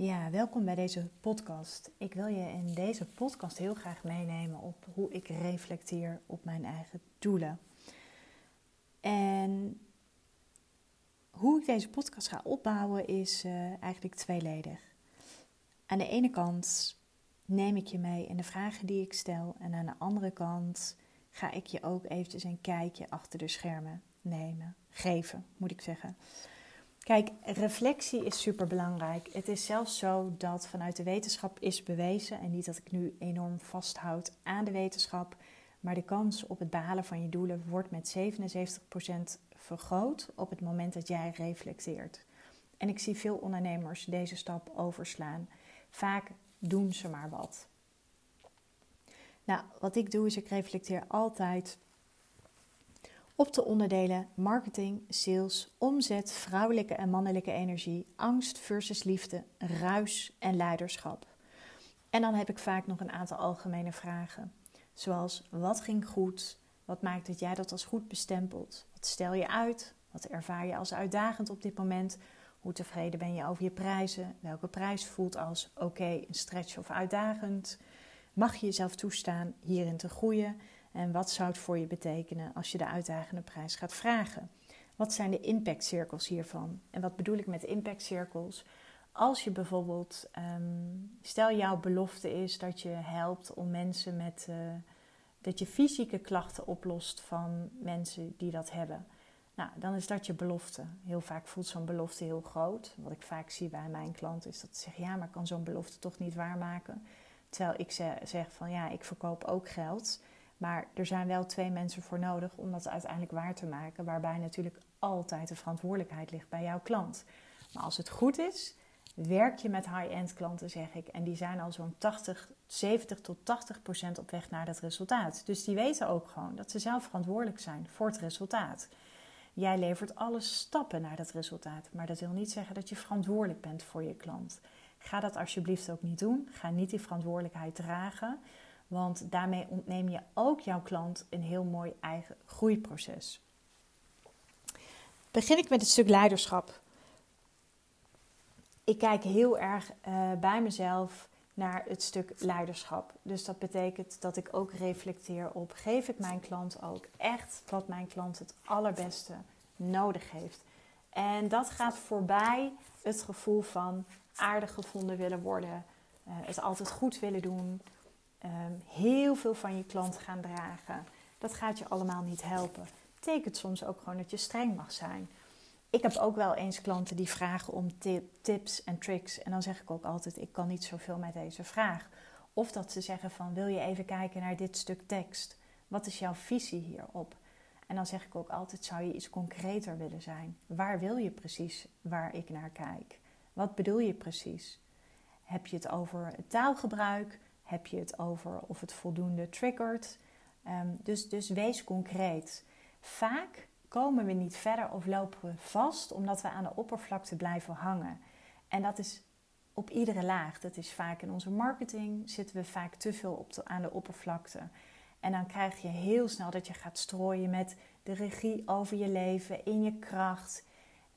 Ja, welkom bij deze podcast. Ik wil je in deze podcast heel graag meenemen op hoe ik reflecteer op mijn eigen doelen. En hoe ik deze podcast ga opbouwen is uh, eigenlijk tweeledig. Aan de ene kant neem ik je mee in de vragen die ik stel. En aan de andere kant ga ik je ook eventjes een kijkje achter de schermen nemen. Geven, moet ik zeggen. Kijk, reflectie is super belangrijk. Het is zelfs zo dat vanuit de wetenschap is bewezen, en niet dat ik nu enorm vasthoud aan de wetenschap, maar de kans op het behalen van je doelen wordt met 77% vergroot op het moment dat jij reflecteert. En ik zie veel ondernemers deze stap overslaan. Vaak doen ze maar wat. Nou, wat ik doe is ik reflecteer altijd op de onderdelen marketing, sales, omzet, vrouwelijke en mannelijke energie, angst versus liefde, ruis en leiderschap. En dan heb ik vaak nog een aantal algemene vragen, zoals wat ging goed, wat maakt dat jij dat als goed bestempelt, wat stel je uit, wat ervaar je als uitdagend op dit moment, hoe tevreden ben je over je prijzen, welke prijs voelt als oké, een stretch of uitdagend, mag je jezelf toestaan hierin te groeien en wat zou het voor je betekenen als je de uitdagende prijs gaat vragen? Wat zijn de impactcirkels hiervan? En wat bedoel ik met impactcirkels? Als je bijvoorbeeld, ehm, stel jouw belofte is dat je helpt om mensen met, uh, dat je fysieke klachten oplost van mensen die dat hebben. Nou, dan is dat je belofte. Heel vaak voelt zo'n belofte heel groot. Wat ik vaak zie bij mijn klanten is dat ze zeggen: ja, maar ik kan zo'n belofte toch niet waarmaken. Terwijl ik zeg van ja, ik verkoop ook geld. Maar er zijn wel twee mensen voor nodig om dat uiteindelijk waar te maken. Waarbij natuurlijk altijd de verantwoordelijkheid ligt bij jouw klant. Maar als het goed is, werk je met high-end klanten, zeg ik. En die zijn al zo'n 80, 70 tot 80 procent op weg naar dat resultaat. Dus die weten ook gewoon dat ze zelf verantwoordelijk zijn voor het resultaat. Jij levert alle stappen naar dat resultaat. Maar dat wil niet zeggen dat je verantwoordelijk bent voor je klant. Ga dat alsjeblieft ook niet doen. Ga niet die verantwoordelijkheid dragen. Want daarmee ontneem je ook jouw klant een heel mooi eigen groeiproces. Begin ik met het stuk leiderschap. Ik kijk heel erg uh, bij mezelf naar het stuk leiderschap. Dus dat betekent dat ik ook reflecteer op: geef ik mijn klant ook echt wat mijn klant het allerbeste nodig heeft? En dat gaat voorbij het gevoel van aardig gevonden willen worden, uh, het altijd goed willen doen, Ehm, heel veel van je klant gaan dragen. Dat gaat je allemaal niet helpen. Betekent soms ook gewoon dat je streng mag zijn. Ik heb ook wel eens klanten die vragen om tips en tricks. En dan zeg ik ook altijd: ik kan niet zoveel met deze vraag. Of dat ze zeggen van wil je even kijken naar dit stuk tekst? Wat is jouw visie hierop? En dan zeg ik ook altijd: zou je iets concreter willen zijn? Waar wil je precies waar ik naar kijk? Wat bedoel je precies? Heb je het over taalgebruik? Heb je het over of het voldoende triggert? Ehm, dus, dus wees concreet. Vaak komen we niet verder of lopen we vast omdat we aan de oppervlakte blijven hangen. En dat is op iedere laag. Dat is vaak in onze marketing zitten we vaak te veel op aan de oppervlakte. En dan krijg je heel snel dat je gaat strooien met de regie over je leven, in je kracht.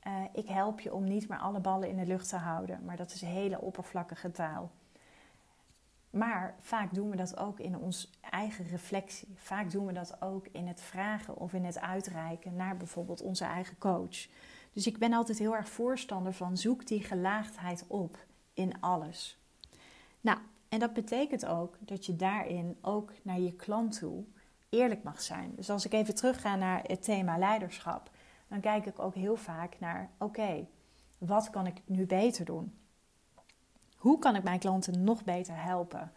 Uh, ik help je om niet meer alle ballen in de lucht te houden. Maar dat is hele oppervlakkige taal. Maar vaak doen we dat ook in ons eigen reflectie. Vaak doen we dat ook in het vragen of in het uitreiken naar bijvoorbeeld onze eigen coach. Dus ik ben altijd heel erg voorstander van zoek die gelaagdheid op in alles. Nou, en dat betekent ook dat je daarin ook naar je klant toe eerlijk mag zijn. Dus als ik even terugga naar het thema leiderschap, dan kijk ik ook heel vaak naar: oké, wat kan ik nu beter doen? Hoe kan ik mijn klanten nog beter helpen?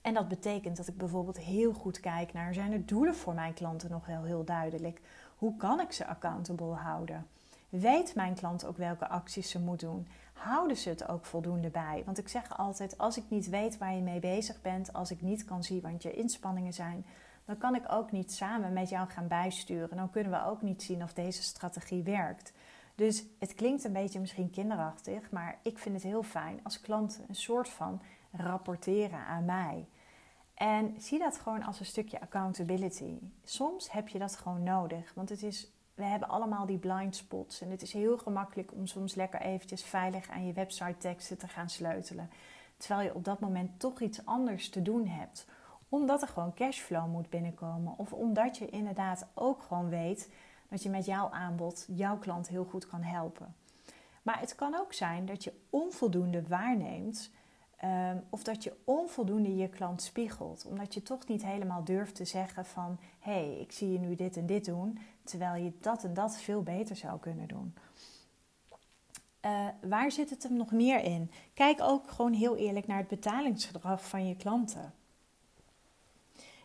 En dat betekent dat ik bijvoorbeeld heel goed kijk naar: zijn de doelen voor mijn klanten nog wel heel duidelijk? Hoe kan ik ze accountable houden? Weet mijn klant ook welke acties ze moet doen? Houden ze het ook voldoende bij? Want ik zeg altijd: als ik niet weet waar je mee bezig bent, als ik niet kan zien wat je inspanningen zijn, dan kan ik ook niet samen met jou gaan bijsturen. Dan kunnen we ook niet zien of deze strategie werkt. Dus het klinkt een beetje misschien kinderachtig, maar ik vind het heel fijn als klanten een soort van rapporteren aan mij. En zie dat gewoon als een stukje accountability. Soms heb je dat gewoon nodig, want het is we hebben allemaal die blind spots. En het is heel gemakkelijk om soms lekker eventjes veilig aan je website teksten te gaan sleutelen. Terwijl je op dat moment toch iets anders te doen hebt. Omdat er gewoon cashflow moet binnenkomen. Of omdat je inderdaad ook gewoon weet dat je met jouw aanbod jouw klant heel goed kan helpen. Maar het kan ook zijn dat je onvoldoende waarneemt. Um, of dat je onvoldoende je klant spiegelt. Omdat je toch niet helemaal durft te zeggen van... hé, hey, ik zie je nu dit en dit doen... terwijl je dat en dat veel beter zou kunnen doen. Uh, waar zit het hem nog meer in? Kijk ook gewoon heel eerlijk naar het betalingsgedrag van je klanten.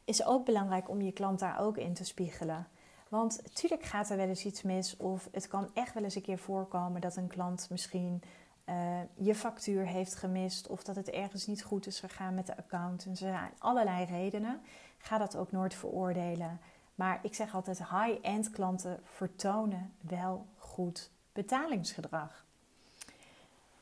Is ook belangrijk om je klant daar ook in te spiegelen. Want natuurlijk gaat er wel eens iets mis, of het kan echt wel eens een keer voorkomen dat een klant misschien uh, je factuur heeft gemist, of dat het ergens niet goed is gegaan met de account. En er zijn allerlei redenen. Ga dat ook nooit veroordelen. Maar ik zeg altijd: high-end klanten vertonen wel goed betalingsgedrag.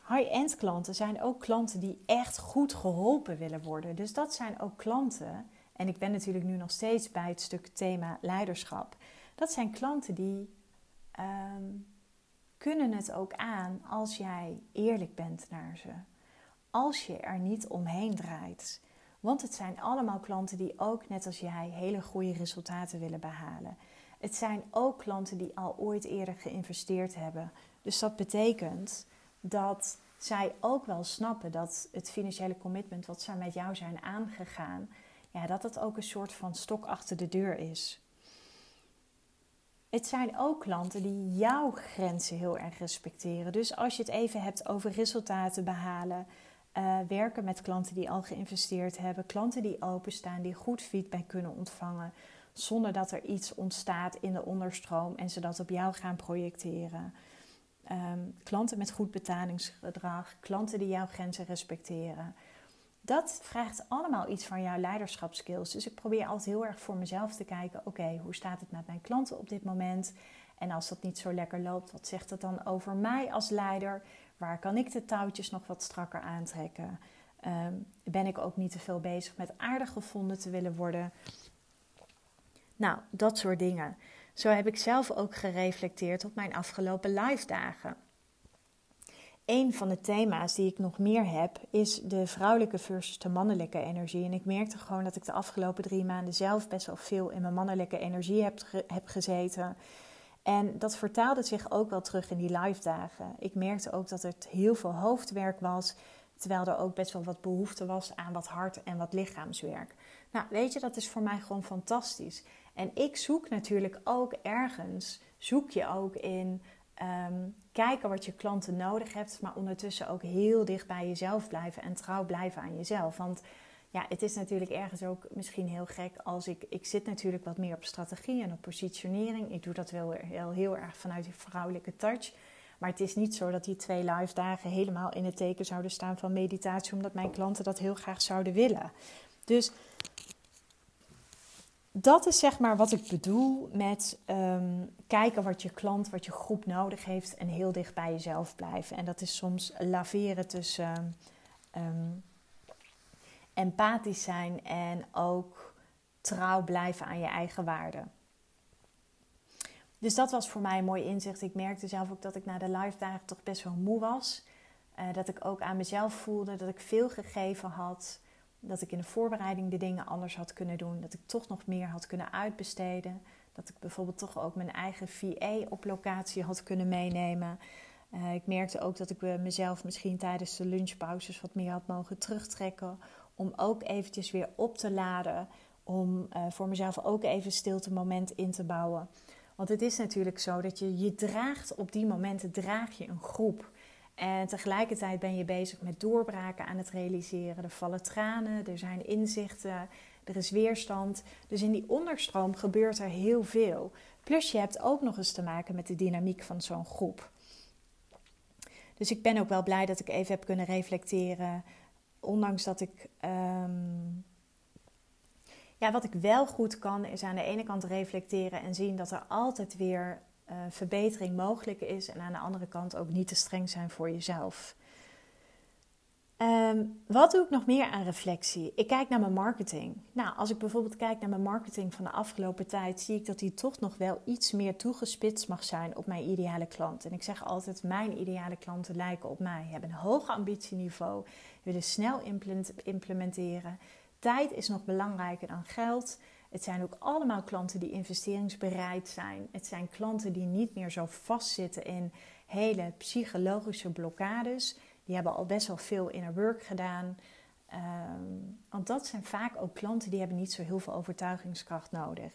High-end klanten zijn ook klanten die echt goed geholpen willen worden. Dus dat zijn ook klanten. En ik ben natuurlijk nu nog steeds bij het stuk thema leiderschap. Dat zijn klanten die ehm, kunnen het ook aan als jij eerlijk bent naar ze. Als je er niet omheen draait. Want het zijn allemaal klanten die ook, net als jij, hele goede resultaten willen behalen. Het zijn ook klanten die al ooit eerder geïnvesteerd hebben. Dus dat betekent dat zij ook wel snappen dat het financiële commitment wat zij met jou zijn aangegaan, ja, dat het ook een soort van stok achter de deur is. Het zijn ook klanten die jouw grenzen heel erg respecteren. Dus als je het even hebt over resultaten behalen, uh, werken met klanten die al geïnvesteerd hebben, klanten die openstaan, die goed feedback kunnen ontvangen, zonder dat er iets ontstaat in de onderstroom en ze dat op jou gaan projecteren. Ehm, klanten met goed betalingsgedrag, klanten die jouw grenzen respecteren. Dat vraagt allemaal iets van jouw leiderschapskills. Dus ik probeer altijd heel erg voor mezelf te kijken: oké, hoe staat het met mijn klanten op dit moment? En als dat niet zo lekker loopt, wat zegt dat dan over mij als leider? Waar kan ik de touwtjes nog wat strakker aantrekken? Ehm, ben ik ook niet te veel bezig met aardig gevonden te willen worden? Nou, dat soort dingen. Zo heb ik zelf ook gereflecteerd op mijn afgelopen live dagen. Een van de thema's die ik nog meer heb, is de vrouwelijke versus de mannelijke energie. En ik merkte gewoon dat ik de afgelopen drie maanden zelf best wel veel in mijn mannelijke energie heb, heb gezeten. En dat vertaalde zich ook wel terug in die live dagen. Ik merkte ook dat het heel veel hoofdwerk was, terwijl er ook best wel wat behoefte was aan wat hart- en wat lichaamswerk. Nou, weet je, dat is voor mij gewoon fantastisch. En ik zoek natuurlijk ook ergens, zoek je ook in ehm, kijken wat je klanten nodig hebt, maar ondertussen ook heel dicht bij jezelf blijven en trouw blijven aan jezelf. Want ja, het is natuurlijk ergens ook misschien heel gek als ik, ik zit natuurlijk wat meer op strategie en op positionering. Ik doe dat wel heel, heel erg vanuit die vrouwelijke touch. Maar het is niet zo dat die twee live dagen helemaal in het teken zouden staan van meditatie, omdat mijn klanten dat heel graag zouden willen. Dus dat is zeg maar wat ik bedoel met ehm, kijken wat je klant, wat je groep nodig heeft en heel dicht bij jezelf blijven. En dat is soms laveren tussen um, empathisch zijn en ook trouw blijven aan je eigen waarden. Dus dat was voor mij een mooi inzicht. Ik merkte zelf ook dat ik na de live dagen toch best wel moe was. Uh, dat ik ook aan mezelf voelde dat ik veel gegeven had dat ik in de voorbereiding de dingen anders had kunnen doen. Dat ik toch nog meer had kunnen uitbesteden. Dat ik bijvoorbeeld toch ook mijn eigen VA op locatie had kunnen meenemen. Uh, ik merkte ook dat ik mezelf misschien tijdens de lunchpauzes wat meer had mogen terugtrekken. Om ook eventjes weer op te laden. Om uh, voor mezelf ook even stilte moment in te bouwen. Want het is natuurlijk zo dat je je draagt op die momenten draag je een groep. En tegelijkertijd ben je bezig met doorbraken aan het realiseren. Er vallen tranen, er zijn inzichten, er is weerstand. Dus in die onderstroom gebeurt er heel veel. Plus je hebt ook nog eens te maken met de dynamiek van zo'n groep. Dus ik ben ook wel blij dat ik even heb kunnen reflecteren. Ondanks dat ik. Ehm, ja, wat ik wel goed kan, is aan de ene kant reflecteren en zien dat er altijd weer uh, verbetering mogelijk is. En aan de andere kant ook niet te streng zijn voor jezelf. Ehm, wat doe ik nog meer aan reflectie? Ik kijk naar mijn marketing. Nou, als ik bijvoorbeeld kijk naar mijn marketing van de afgelopen tijd, zie ik dat die toch nog wel iets meer toegespitst mag zijn op mijn ideale klant. En ik zeg altijd: mijn ideale klanten lijken op mij, hebben een hoog ambitieniveau, willen snel implementeren. Tijd is nog belangrijker dan geld. Het zijn ook allemaal klanten die investeringsbereid zijn. Het zijn klanten die niet meer zo vastzitten in hele psychologische blokkades. Die hebben al best wel veel inner work gedaan. Ehm, want dat zijn vaak ook klanten die hebben niet zo heel veel overtuigingskracht nodig.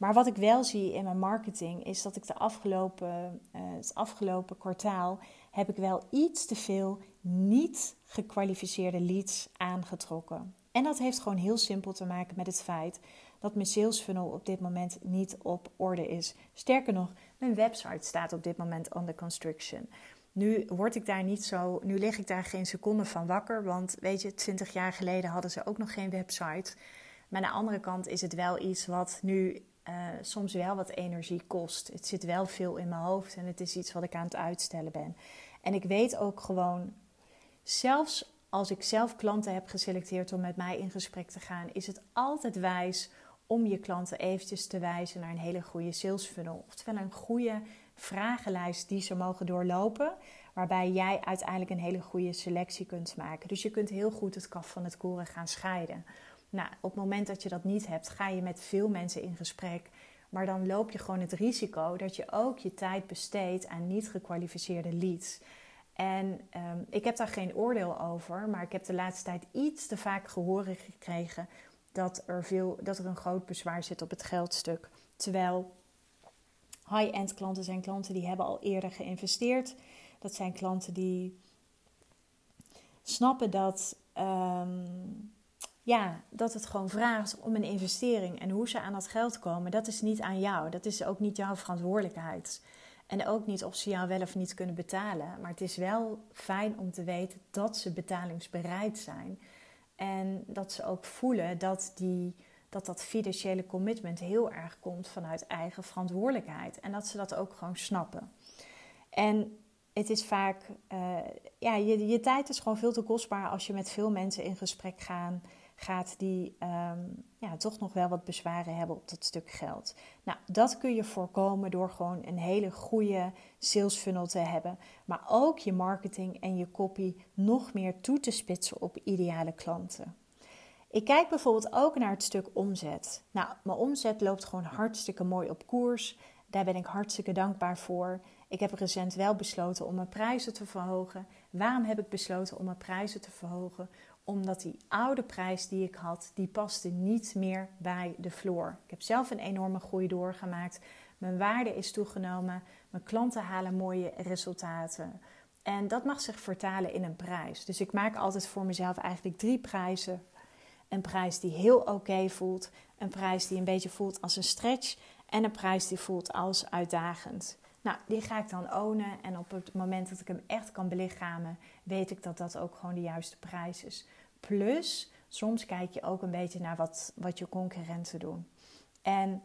Maar wat ik wel zie in mijn marketing is dat ik de afgelopen, uh, het afgelopen kwartaal heb ik wel iets te veel niet gekwalificeerde leads aangetrokken. En dat heeft gewoon heel simpel te maken met het feit dat mijn sales funnel op dit moment niet op orde is. Sterker nog, mijn website staat op dit moment under construction. Nu word ik daar niet zo, nu lig ik daar geen seconde van wakker, want weet je, 20 jaar geleden hadden ze ook nog geen website. Maar aan de andere kant is het wel iets wat nu uh, soms wel wat energie kost. Het zit wel veel in mijn hoofd en het is iets wat ik aan het uitstellen ben. En ik weet ook gewoon, zelfs als ik zelf klanten heb geselecteerd om met mij in gesprek te gaan, is het altijd wijs om je klanten eventjes te wijzen naar een hele goede sales funnel. Oftewel een goede vragenlijst die ze mogen doorlopen, waarbij jij uiteindelijk een hele goede selectie kunt maken. Dus je kunt heel goed het kaf van het koren gaan scheiden. Nou, op het moment dat je dat niet hebt, ga je met veel mensen in gesprek. Maar dan loop je gewoon het risico dat je ook je tijd besteedt aan niet gekwalificeerde leads. En ehm, ik heb daar geen oordeel over, maar ik heb de laatste tijd iets te vaak gehoord gekregen dat er, veel, dat er een groot bezwaar zit op het geldstuk. Terwijl high-end klanten zijn klanten die hebben al eerder geïnvesteerd. Dat zijn klanten die snappen dat, ehm, ja, dat het gewoon vraagt om een investering. En hoe ze aan dat geld komen, dat is niet aan jou. Dat is ook niet jouw verantwoordelijkheid. En ook niet of ze jou wel of niet kunnen betalen. Maar het is wel fijn om te weten dat ze betalingsbereid zijn. En dat ze ook voelen dat, die, dat dat financiële commitment heel erg komt vanuit eigen verantwoordelijkheid. En dat ze dat ook gewoon snappen. En het is vaak, uh, ja, je, je tijd is gewoon veel te kostbaar als je met veel mensen in gesprek gaat gaat die um, ja, toch nog wel wat bezwaren hebben op dat stuk geld. Nou, dat kun je voorkomen door gewoon een hele goede sales funnel te hebben, maar ook je marketing en je copy nog meer toe te spitsen op ideale klanten. Ik kijk bijvoorbeeld ook naar het stuk omzet. Nou, mijn omzet loopt gewoon hartstikke mooi op koers. Daar ben ik hartstikke dankbaar voor. Ik heb recent wel besloten om mijn prijzen te verhogen. Waarom heb ik besloten om mijn prijzen te verhogen? Omdat die oude prijs die ik had, die paste niet meer bij de floor. Ik heb zelf een enorme groei doorgemaakt. Mijn waarde is toegenomen. Mijn klanten halen mooie resultaten. En dat mag zich vertalen in een prijs. Dus ik maak altijd voor mezelf eigenlijk drie prijzen. Een prijs die heel oké voelt. Een prijs die een beetje voelt als een stretch. En een prijs die voelt als uitdagend. Nou, die ga ik dan ownen. En op het moment dat ik hem echt kan belichamen, weet ik dat dat ook gewoon de juiste prijs is. Plus, soms kijk je ook een beetje naar wat, wat je concurrenten doen. En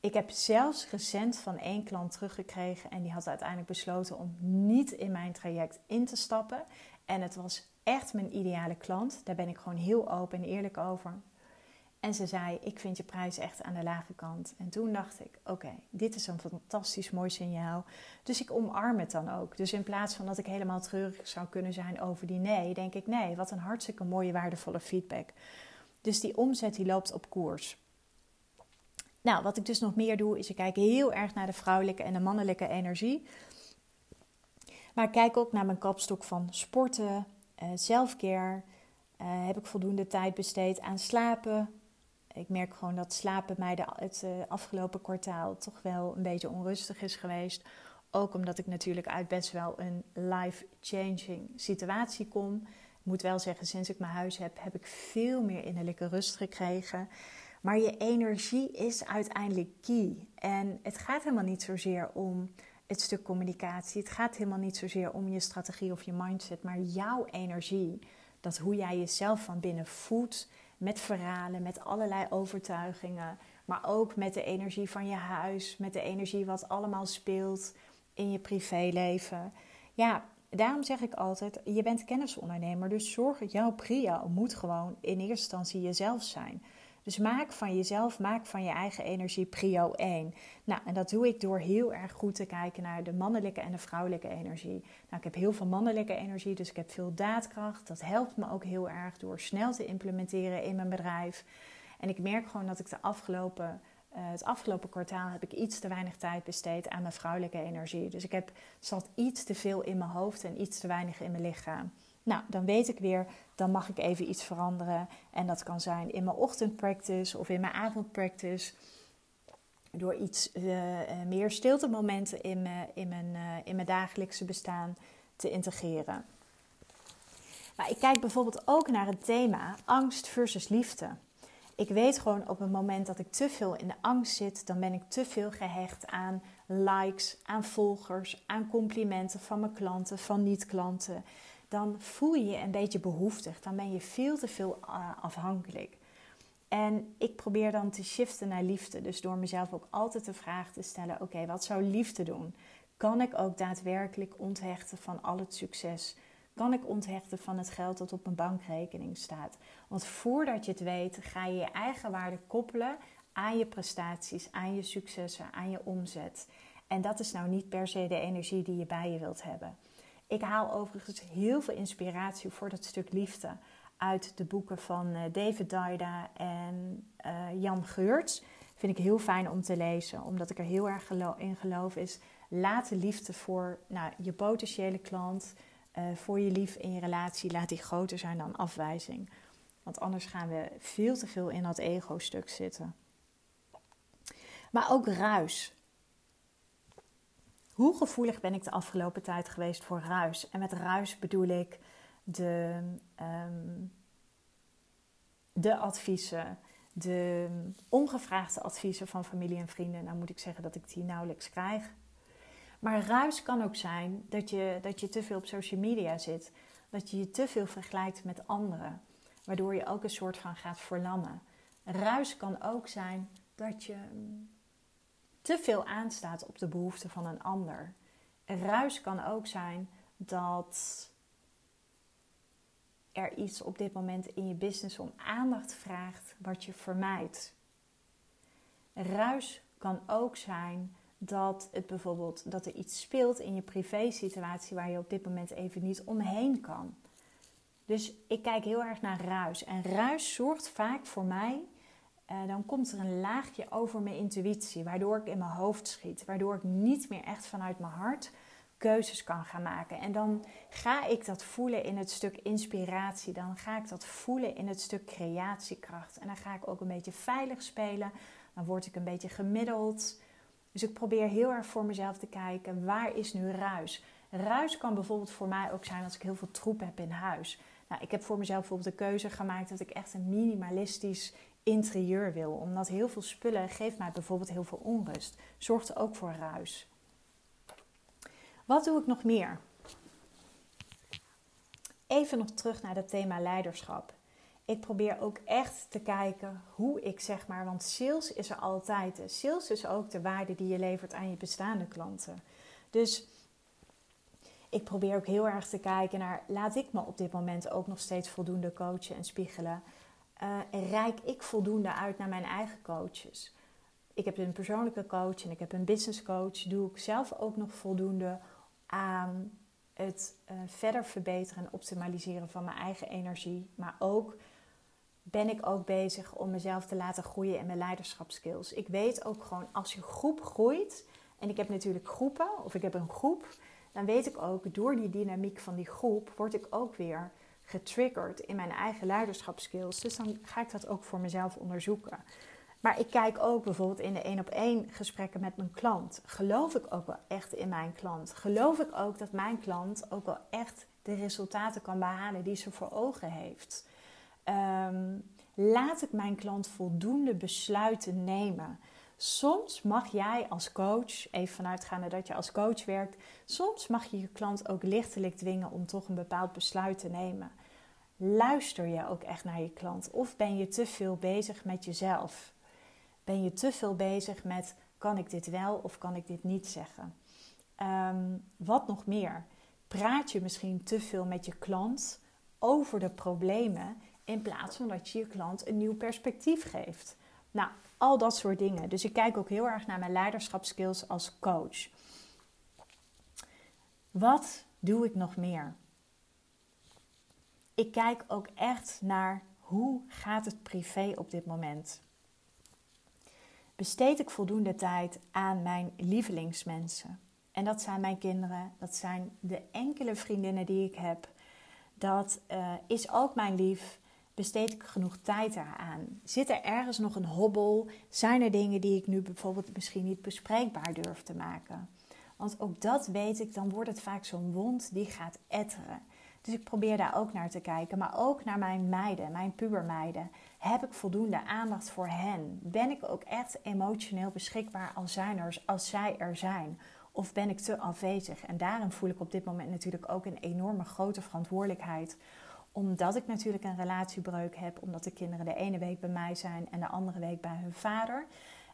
ik heb zelfs recent van één klant teruggekregen en die had uiteindelijk besloten om niet in mijn traject in te stappen. En het was echt mijn ideale klant. Daar ben ik gewoon heel open en eerlijk over. En ze zei: Ik vind je prijs echt aan de lage kant. En toen dacht ik: Oké, dit is een fantastisch mooi signaal. Dus ik omarm het dan ook. Dus in plaats van dat ik helemaal treurig zou kunnen zijn over die nee, denk ik: Nee, wat een hartstikke mooie, waardevolle feedback. Dus die omzet die loopt op koers. Nou, wat ik dus nog meer doe, is ik kijk heel erg naar de vrouwelijke en de mannelijke energie. Maar ik kijk ook naar mijn kapstok van sporten, uh, selfcare. Uh, heb ik voldoende tijd besteed aan slapen, ik merk gewoon dat slapen mij de, het uh, afgelopen kwartaal toch wel een beetje onrustig is geweest. Ook omdat ik natuurlijk uit best wel een life-changing situatie kom. Ik moet wel zeggen, sinds ik mijn huis heb, heb ik veel meer innerlijke rust gekregen. Maar je energie is uiteindelijk key. En het gaat helemaal niet zozeer om het stuk communicatie. Het gaat helemaal niet zozeer om je strategie of je mindset. Maar jouw energie. Dat hoe jij jezelf van binnen voedt met verhalen, met allerlei overtuigingen, maar ook met de energie van je huis, met de energie wat allemaal speelt in je privéleven. Ja, daarom zeg ik altijd, je bent kennisondernemer, dus zorg jouw prio moet gewoon in eerste instantie jezelf zijn. Dus maak van jezelf, maak van je eigen energie prio 1. Nou, en dat doe ik door heel erg goed te kijken naar de mannelijke en de vrouwelijke energie. Nou, ik heb heel veel mannelijke energie, dus ik heb veel daadkracht. Dat helpt me ook heel erg door snel te implementeren in mijn bedrijf. En ik merk gewoon dat ik de afgelopen uh, het afgelopen kwartaal heb ik iets te weinig tijd besteed aan mijn vrouwelijke energie. Dus ik heb, zat iets te veel in mijn hoofd en iets te weinig in mijn lichaam. Nou, dan weet ik weer, dan mag ik even iets veranderen. En dat kan zijn in mijn ochtendpractice of in mijn avondpractice. Door iets uh, meer stiltemomenten in mijn, in, mijn, uh, in mijn dagelijkse bestaan te integreren. Maar ik kijk bijvoorbeeld ook naar het thema angst versus liefde. Ik weet gewoon op het moment dat ik te veel in de angst zit, dan ben ik te veel gehecht aan likes, aan volgers, aan complimenten van mijn klanten, van niet-klanten dan voel je je een beetje behoeftig. Dan ben je veel te veel eh, afhankelijk. En ik probeer dan te shiften naar liefde. Dus door mezelf ook altijd de vraag te stellen: oké, wat zou liefde doen? Kan ik ook daadwerkelijk onthechten van al het succes? Kan ik onthechten van het geld dat op mijn bankrekening staat? Want voordat je het weet, ga je je eigen waarde koppelen aan je prestaties, aan je successen, aan je omzet. En dat is nou niet per se de energie die je bij je wilt hebben. Ik haal overigens heel veel inspiratie voor dat stuk liefde uit de boeken van eh, David Daida en uh, Jan Geurts. Vind ik heel fijn om te lezen, omdat ik er heel erg in geloof is. Laat de liefde voor nou, je potentiële klant, uh, voor je lief in je relatie, laat die groter zijn dan afwijzing. Want anders gaan we veel te veel in dat ego-stuk zitten. Maar ook ruis. Hoe gevoelig ben ik de afgelopen tijd geweest voor ruis? En met ruis bedoel ik de, um, de adviezen, de ongevraagde adviezen van familie en vrienden. Nou moet ik zeggen dat ik die nauwelijks krijg. Maar ruis kan ook zijn dat je, dat je te veel op social media zit. Dat je je te veel vergelijkt met anderen. Waardoor je ook een soort van gaat verlammen. Ruis kan ook zijn dat je te veel aanstaat op de behoeften van een ander. Ruis kan ook zijn dat er iets op dit moment in je business om aandacht vraagt wat je vermijdt. Ruis kan ook zijn dat het bijvoorbeeld dat er iets speelt in je privésituatie waar je op dit moment even niet omheen kan. Dus ik kijk heel erg naar ruis. En ruis zorgt vaak voor mij uh, dan komt er een laagje over mijn intuïtie, waardoor ik in mijn hoofd schiet, waardoor ik niet meer echt vanuit mijn hart keuzes kan gaan maken. En dan ga ik dat voelen in het stuk inspiratie, dan ga ik dat voelen in het stuk creatiekracht. En dan ga ik ook een beetje veilig spelen, dan word ik een beetje gemiddeld. Dus ik probeer heel erg voor mezelf te kijken, waar is nu ruis? Ruis kan bijvoorbeeld voor mij ook zijn als ik heel veel troep heb in huis. Nou, ik heb voor mezelf bijvoorbeeld de keuze gemaakt dat ik echt een minimalistisch interieur wil. Omdat heel veel spullen geeft mij bijvoorbeeld heel veel onrust. Zorgt ook voor ruis. Wat doe ik nog meer? Even nog terug naar het thema leiderschap. Ik probeer ook echt te kijken hoe ik zeg maar, want sales is er altijd. Sales is ook de waarde die je levert aan je bestaande klanten. Dus ik probeer ook heel erg te kijken naar, laat ik me op dit moment ook nog steeds voldoende coachen en spiegelen uh, reik ik voldoende uit naar mijn eigen coaches? Ik heb een persoonlijke coach en ik heb een business coach. Doe ik zelf ook nog voldoende aan het uh, verder verbeteren en optimaliseren van mijn eigen energie. Maar ook ben ik ook bezig om mezelf te laten groeien in mijn leiderschapskills. Ik weet ook gewoon als je groep groeit, en ik heb natuurlijk groepen of ik heb een groep, dan weet ik ook door die dynamiek van die groep word ik ook weer getriggerd in mijn eigen leiderschapskills. Dus dan ga ik dat ook voor mezelf onderzoeken. Maar ik kijk ook bijvoorbeeld in de één op één gesprekken met mijn klant. Geloof ik ook wel echt in mijn klant? Geloof ik ook dat mijn klant ook wel echt de resultaten kan behalen die ze voor ogen heeft? Ehm, laat ik mijn klant voldoende besluiten nemen? Soms mag jij als coach, even vanuitgaande dat je als coach werkt, soms mag je je klant ook lichtelijk dwingen om toch een bepaald besluit te nemen. Luister je ook echt naar je klant of ben je te veel bezig met jezelf? Ben je te veel bezig met kan ik dit wel of kan ik dit niet zeggen? Ehm, wat nog meer? praat je misschien te veel met je klant over de problemen in plaats van dat je je klant een nieuw perspectief geeft. Nou, al dat soort dingen. Dus ik kijk ook heel erg naar mijn leiderschapskills als coach. Wat doe ik nog meer? Ik kijk ook echt naar hoe gaat het privé op dit moment. Besteed ik voldoende tijd aan mijn lievelingsmensen? En dat zijn mijn kinderen, dat zijn de enkele vriendinnen die ik heb. Dat uh, is ook mijn lief. Besteed ik genoeg tijd eraan? Zit er ergens nog een hobbel? Zijn er dingen die ik nu bijvoorbeeld misschien niet bespreekbaar durf te maken? Want ook dat weet ik, dan wordt het vaak zo'n wond die gaat etteren. Dus ik probeer daar ook naar te kijken. Maar ook naar mijn meiden, mijn pubermeiden. Heb ik voldoende aandacht voor hen? Ben ik ook echt emotioneel beschikbaar als, zijn er, als zij er zijn? Of ben ik te afwezig? En daarin voel ik op dit moment natuurlijk ook een enorme grote verantwoordelijkheid. Omdat ik natuurlijk een relatiebreuk heb. Omdat de kinderen de ene week bij mij zijn en de andere week bij hun vader.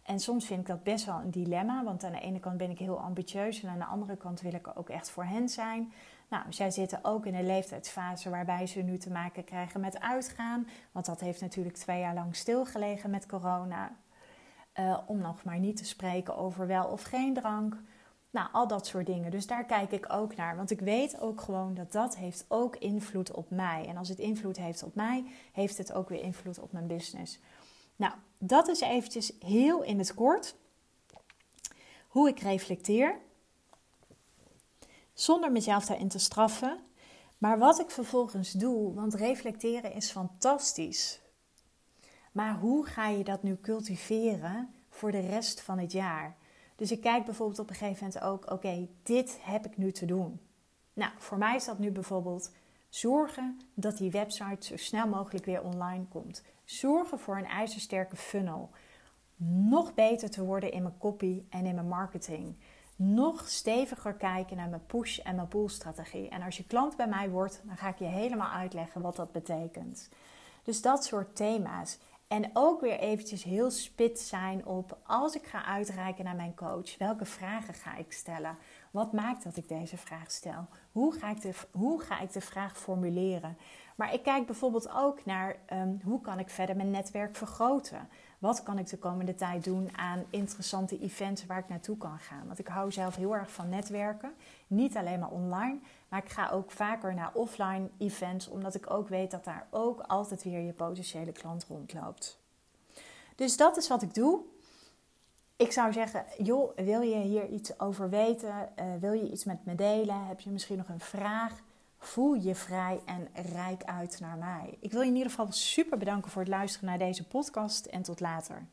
En soms vind ik dat best wel een dilemma. Want aan de ene kant ben ik heel ambitieus. En aan de andere kant wil ik ook echt voor hen zijn. Nou, zij zitten ook in een leeftijdsfase waarbij ze nu te maken krijgen met uitgaan. Want dat heeft natuurlijk twee jaar lang stilgelegen met corona. Uh, om nog maar niet te spreken over wel of geen drank. Nou, al dat soort dingen. Dus daar kijk ik ook naar. Want ik weet ook gewoon dat dat heeft ook invloed op mij. En als het invloed heeft op mij, heeft het ook weer invloed op mijn business. Nou, dat is eventjes heel in het kort hoe ik reflecteer. Zonder mezelf daarin te straffen. Maar wat ik vervolgens doe, want reflecteren is fantastisch. Maar hoe ga je dat nu cultiveren voor de rest van het jaar? Dus ik kijk bijvoorbeeld op een gegeven moment ook, oké, dit heb ik nu te doen. Nou, voor mij is dat nu bijvoorbeeld zorgen dat die website zo snel mogelijk weer online komt. Zorgen voor een ijzersterke funnel. Nog beter te worden in mijn copy en in mijn marketing. Nog steviger kijken naar mijn push- en mijn pull-strategie. En als je klant bij mij wordt, dan ga ik je helemaal uitleggen wat dat betekent. Dus dat soort thema's. En ook weer eventjes heel spits zijn op als ik ga uitreiken naar mijn coach, welke vragen ga ik stellen? Wat maakt dat ik deze vraag stel? Hoe ga ik de, hoe ga ik de vraag formuleren? Maar ik kijk bijvoorbeeld ook naar um, hoe kan ik verder mijn netwerk vergroten? Wat kan ik de komende tijd doen aan interessante events waar ik naartoe kan gaan? Want ik hou zelf heel erg van netwerken. Niet alleen maar online, maar ik ga ook vaker naar offline events, omdat ik ook weet dat daar ook altijd weer je potentiële klant rondloopt. Dus dat is wat ik doe. Ik zou zeggen, joh, wil je hier iets over weten? Uh, wil je iets met me delen? Heb je misschien nog een vraag? Voel je vrij en rijk uit naar mij. Ik wil je in ieder geval super bedanken voor het luisteren naar deze podcast en tot later.